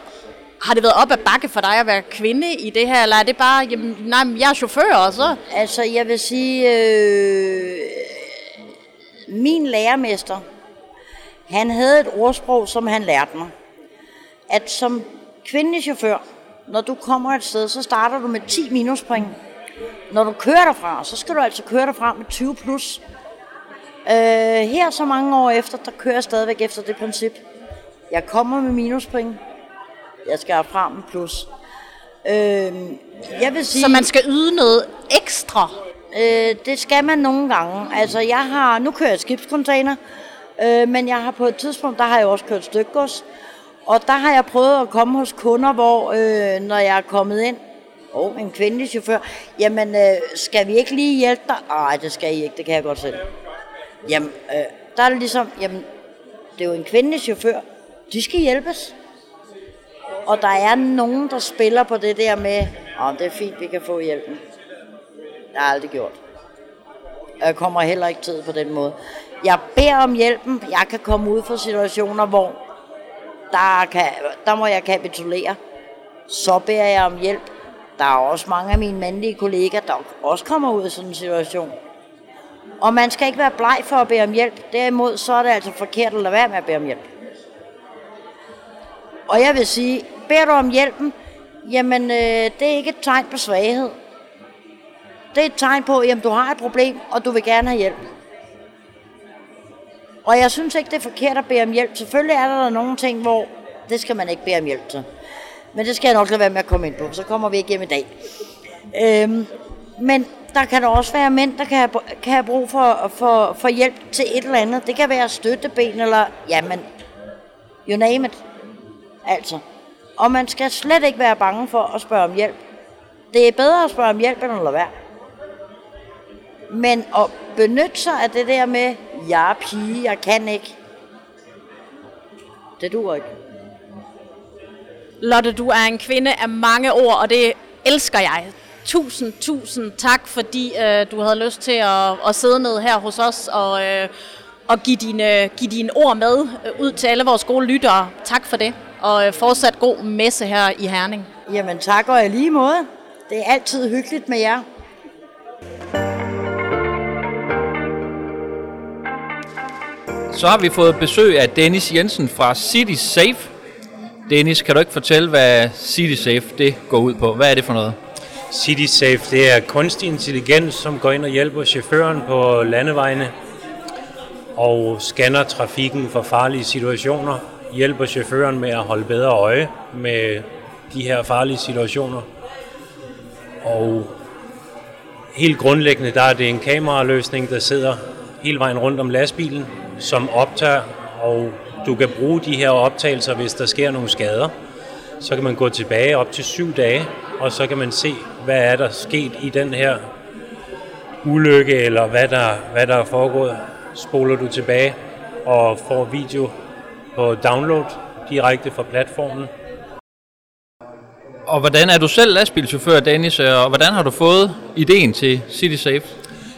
[SPEAKER 5] har det været op ad bakke for dig at være kvinde i det her, eller er det bare, jamen, nej, jeg er chauffør også?
[SPEAKER 10] Altså, jeg vil sige, øh, min lærermester, han havde et ordsprog, som han lærte mig, at som kvindelig chauffør, når du kommer et sted, så starter du med 10 minuspoint. Når du kører derfra, så skal du altså køre derfra med 20 plus. Øh, her så mange år efter, der kører jeg stadigvæk efter det princip. Jeg kommer med minuspoint. Jeg skal med plus. Øh, jeg vil sige,
[SPEAKER 5] så man skal yde noget ekstra?
[SPEAKER 10] Øh, det skal man nogle gange. Altså, jeg har, nu kører jeg skibscontainer, øh, men jeg har på et tidspunkt, der har jeg også kørt stykgods. Og der har jeg prøvet at komme hos kunder, hvor øh, når jeg er kommet ind, og oh, en kvindelig chauffør, jamen øh, skal vi ikke lige hjælpe dig? Nej, det skal I ikke, det kan jeg godt selv. Jamen, øh, der er det ligesom, jamen, det er jo en kvindelig chauffør, de skal hjælpes. Og der er nogen, der spiller på det der med, om oh, det er fint, vi kan få hjælpen. Det har jeg aldrig gjort. Jeg kommer heller ikke tid på den måde. Jeg beder om hjælpen. Jeg kan komme ud fra situationer, hvor der, kan, der må jeg kapitulere. Så beder jeg om hjælp. Der er også mange af mine mandlige kollegaer, der også kommer ud af sådan en situation. Og man skal ikke være bleg for at bede om hjælp. Derimod så er det altså forkert at lade være med at bede om hjælp. Og jeg vil sige, beder du om hjælpen, jamen øh, det er ikke et tegn på svaghed. Det er et tegn på, at du har et problem, og du vil gerne have hjælp. Og jeg synes ikke, det er forkert at bede om hjælp. Selvfølgelig er der nogle ting, hvor det skal man ikke bede om hjælp til. Men det skal jeg nok lade være med at komme ind på, så kommer vi ikke hjem i dag. Øhm, men der kan der også være mænd, der kan have, kan have brug for, for, for hjælp til et eller andet. Det kan være støtteben, eller jamen, you name it. Altså. Og man skal slet ikke være bange for at spørge om hjælp. Det er bedre at spørge om hjælp, end at lade være. Men at benytte sig af det der med, jeg er pige, jeg kan ikke. Det duer ikke.
[SPEAKER 5] Lotte, du er en kvinde af mange ord, og det elsker jeg. Tusind, tusind tak, fordi øh, du havde lyst til at, at sidde ned her hos os og, øh, og give, dine, give dine ord med øh, ud til alle vores gode lyttere. Tak for det, og øh, fortsat god messe her i Herning.
[SPEAKER 10] Jamen tak og i lige måde. Det er altid hyggeligt med jer.
[SPEAKER 4] Så har vi fået besøg af Dennis Jensen fra City Safe. Dennis, kan du ikke fortælle, hvad City Safe det går ud på? Hvad er det for noget?
[SPEAKER 11] City Safe, det er kunstig intelligens, som går ind og hjælper chaufføren på landevejene og scanner trafikken for farlige situationer hjælper chaufføren med at holde bedre øje med de her farlige situationer. Og helt grundlæggende, der er det en kameraløsning, der sidder hele vejen rundt om lastbilen, som optager, og du kan bruge de her optagelser, hvis der sker nogle skader. Så kan man gå tilbage op til syv dage, og så kan man se, hvad er der sket i den her ulykke, eller hvad der, hvad der er foregået. Spoler du tilbage og får video på download direkte fra platformen.
[SPEAKER 4] Og hvordan er du selv lastbilchauffør, Dennis, og hvordan har du fået ideen til City Safe?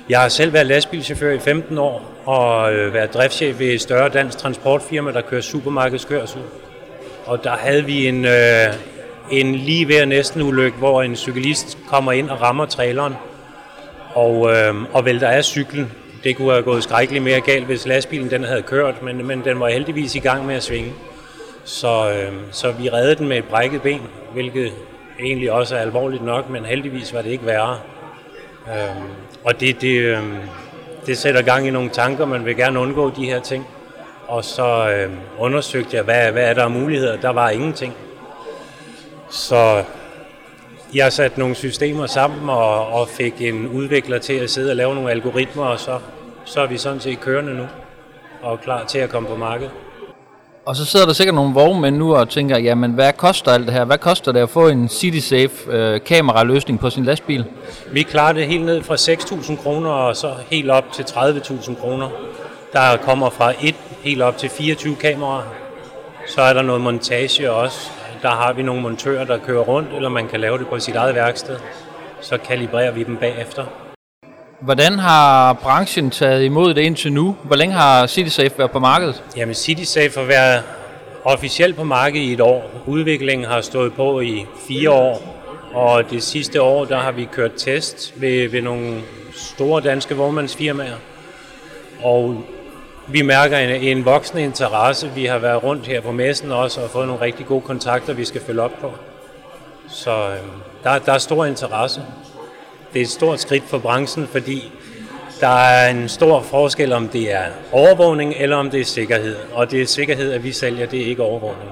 [SPEAKER 11] Jeg har selv været lastbilchauffør i 15 år og øh, været driftschef ved et større dansk transportfirma, der kører supermarkedskørsel. Og der havde vi en, øh, en lige ved næsten ulykke, hvor en cyklist kommer ind og rammer traileren og, øh, og vælter af cyklen. Det kunne have gået skrækkeligt mere galt, hvis lastbilen den havde kørt, men, men den var heldigvis i gang med at svinge. Så, øh, så vi reddede den med et brækket ben, hvilket egentlig også er alvorligt nok, men heldigvis var det ikke værre. Øh, og det, det, øh, det sætter gang i nogle tanker, man vil gerne undgå de her ting. Og så øh, undersøgte jeg, hvad, hvad er der af muligheder. Der var ingenting. Så jeg har sat nogle systemer sammen og, og fik en udvikler til at sidde og lave nogle algoritmer, og så, så er vi sådan set kørende nu og klar til at komme på markedet.
[SPEAKER 4] Og så sidder der sikkert nogle vognmænd nu og tænker, jamen hvad koster alt det her? Hvad koster det at få en CitySafe øh, kameraløsning på sin lastbil?
[SPEAKER 11] Vi klarer det helt ned fra 6.000 kroner og så helt op til 30.000 kroner. Der kommer fra et helt op til 24 kameraer. Så er der noget montage også. Der har vi nogle montører, der kører rundt, eller man kan lave det på sit eget værksted. Så kalibrerer vi dem bagefter.
[SPEAKER 4] Hvordan har branchen taget imod det indtil nu? Hvor længe har CitySafe været på markedet?
[SPEAKER 11] Jamen CitySafe har været officielt på markedet i et år. Udviklingen har stået på i fire år, og det sidste år der har vi kørt test ved, ved nogle store danske vognmandsfirmaer. Og vi mærker en, en voksende interesse. Vi har været rundt her på messen også og fået nogle rigtig gode kontakter, vi skal følge op på. Så øh, der, der er stor interesse. Det er et stort skridt for branchen, fordi der er en stor forskel, om det er overvågning eller om det er sikkerhed. Og det er sikkerhed, at vi sælger, det er ikke overvågning.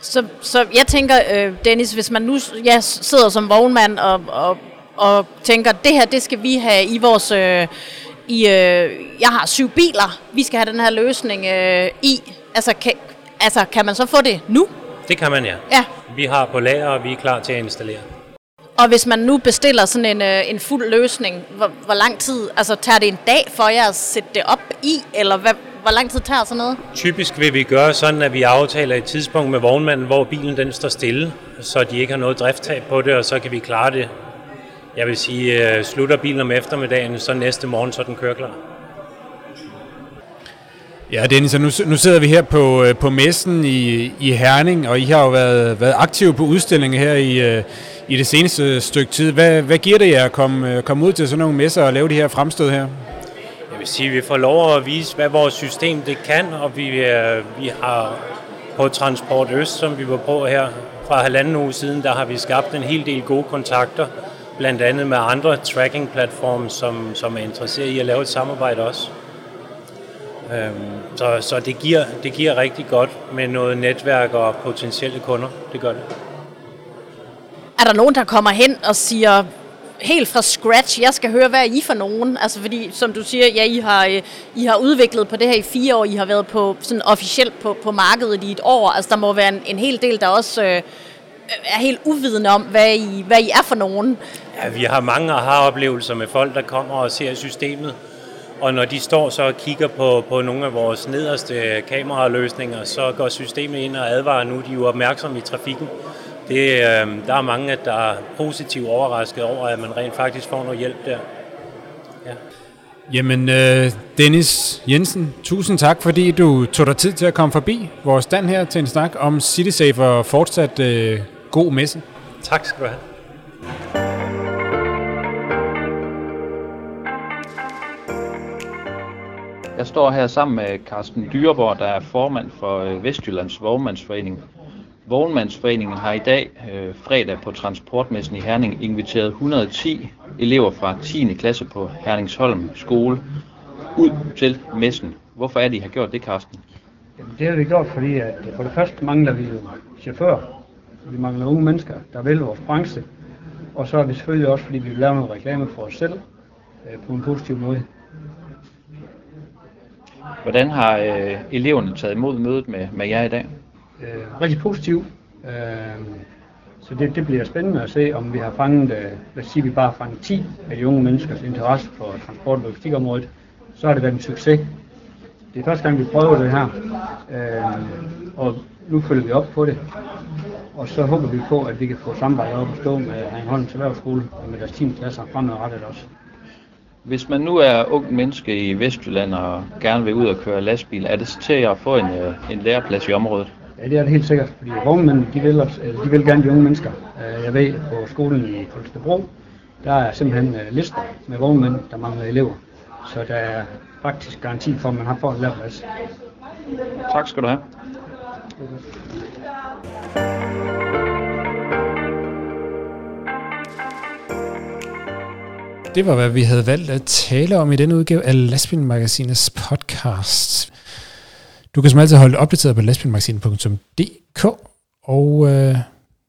[SPEAKER 5] Så, så jeg tænker, øh, Dennis, hvis man nu ja, sidder som vognmand og, og, og tænker, det her, det skal vi have i vores... Øh, i, øh, jeg har syv biler, vi skal have den her løsning øh, i. Altså kan, altså, kan man så få det nu?
[SPEAKER 11] Det kan man, ja.
[SPEAKER 5] Ja.
[SPEAKER 11] Vi har på lager, og vi er klar til at installere.
[SPEAKER 5] Og hvis man nu bestiller sådan en, øh, en fuld løsning, hvor, hvor lang tid, altså tager det en dag for jer at sætte det op i, eller hvad, hvor lang tid tager sådan noget?
[SPEAKER 11] Typisk vil vi gøre sådan, at vi aftaler et tidspunkt med vognmanden, hvor bilen den står stille, så de ikke har noget drifttab på det, og så kan vi klare det. Jeg vil sige, øh, slutter bilen om eftermiddagen, så næste morgen, så den kører klar.
[SPEAKER 2] Ja, Dennis, nu, nu sidder vi her på, øh, på messen i, i Herning, og I har jo været, været aktive på udstillingen her i, øh, i det seneste stykke tid. Hvad, hvad giver det jer at komme, komme ud til sådan nogle messer og lave de her fremstød her?
[SPEAKER 11] Jeg vil sige, at vi får lov at vise, hvad vores system det kan, og vi, vi har på Transport Øst, som vi var på her fra halvanden uge siden, der har vi skabt en hel del gode kontakter, blandt andet med andre tracking-platforme, som, som er interesseret i at lave et samarbejde også. Øhm, så så det, giver, det giver rigtig godt med noget netværk og potentielle kunder. Det gør det.
[SPEAKER 5] Er der nogen, der kommer hen og siger, helt fra scratch, jeg skal høre, hvad er I for nogen? Altså fordi, som du siger, ja, I har, øh, I har udviklet på det her i fire år, I har været på sådan officielt på, på markedet i et år. Altså der må være en, en hel del, der også øh, er helt uvidende om, hvad I, hvad I er for nogen.
[SPEAKER 11] Ja, vi har mange aha-oplevelser med folk, der kommer og ser systemet. Og når de står så og kigger på, på nogle af vores nederste kameraløsninger, så går systemet ind og advarer nu, de er jo opmærksomme i trafikken. Det, øh, der er mange, der er positivt overrasket over, at man rent faktisk får noget hjælp der. Ja.
[SPEAKER 2] Jamen, øh, Dennis Jensen, tusind tak, fordi du tog dig tid til at komme forbi vores stand her til en snak om CitySafe og fortsat øh, god messe.
[SPEAKER 11] Tak skal du have.
[SPEAKER 12] Jeg står her sammen med Carsten Dyreborg, der er formand for øh, Vestjyllands Vognmandsforening. Vognmandsforeningen har i dag, øh, fredag på Transportmessen i Herning, inviteret 110 elever fra 10. klasse på Herningsholm skole ud til messen. Hvorfor er det, I har gjort det, Carsten?
[SPEAKER 13] Jamen, det har vi gjort, fordi at for det første mangler vi jo chauffører. Vi mangler unge mennesker, der vil vores branche. Og så er vi selvfølgelig også, fordi vi vil lave noget reklame for os selv øh, på en positiv måde.
[SPEAKER 12] Hvordan har øh, eleverne taget imod mødet med, med jer i dag?
[SPEAKER 13] Øh, rigtig positiv. Øh, så det, det bliver spændende at se, om vi har fanget, øh, lad os sige, vi bare fanget 10 af de unge menneskers interesse for transport- og logistikområdet. Så har det været en succes. Det er første gang, vi prøver det her, øh, og nu følger vi op på det. Og så håber vi på, at vi kan få samarbejdet op at stå med Herringholms Erhvervsskole og med deres 10. klasser fremadrettet også.
[SPEAKER 12] Hvis man nu er ung menneske i Vestjylland og gerne vil ud og køre lastbil, er det så til at få en, øh, en læreplads i området?
[SPEAKER 13] Ja, det er det helt sikkert, fordi vognmænd, de vil, også, de vil gerne de unge mennesker. Øh, Jeg ved, på skolen i Holstebro, der er simpelthen øh, lister med vognmænd, der mangler elever. Så der er faktisk garanti for, at man har fået en læreplads.
[SPEAKER 12] Tak skal du have.
[SPEAKER 2] Det var, hvad vi havde valgt at tale om i denne udgave af Lastbilmagasinets podcast. Du kan som altid holde opdateret på lastbilmagasinet.dk, og øh,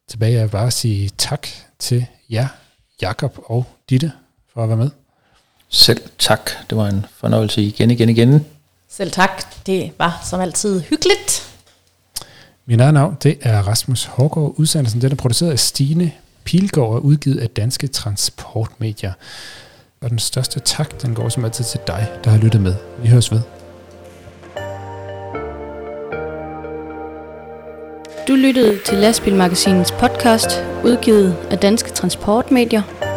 [SPEAKER 2] tilbage er bare at sige tak til jer, Jakob og Ditte, for at være med.
[SPEAKER 12] Selv tak. Det var en fornøjelse igen, igen, igen.
[SPEAKER 5] Selv tak. Det var som altid hyggeligt.
[SPEAKER 2] Min eget navn, det er Rasmus Hårgaard. Udsendelsen den er produceret af Stine Pilgaard er udgivet af Danske Transportmedier. Og den største tak, den går som altid til dig, der har lyttet med. Vi høres ved.
[SPEAKER 1] Du lyttede til Lastbilmagasinets podcast, udgivet af Danske Transportmedier.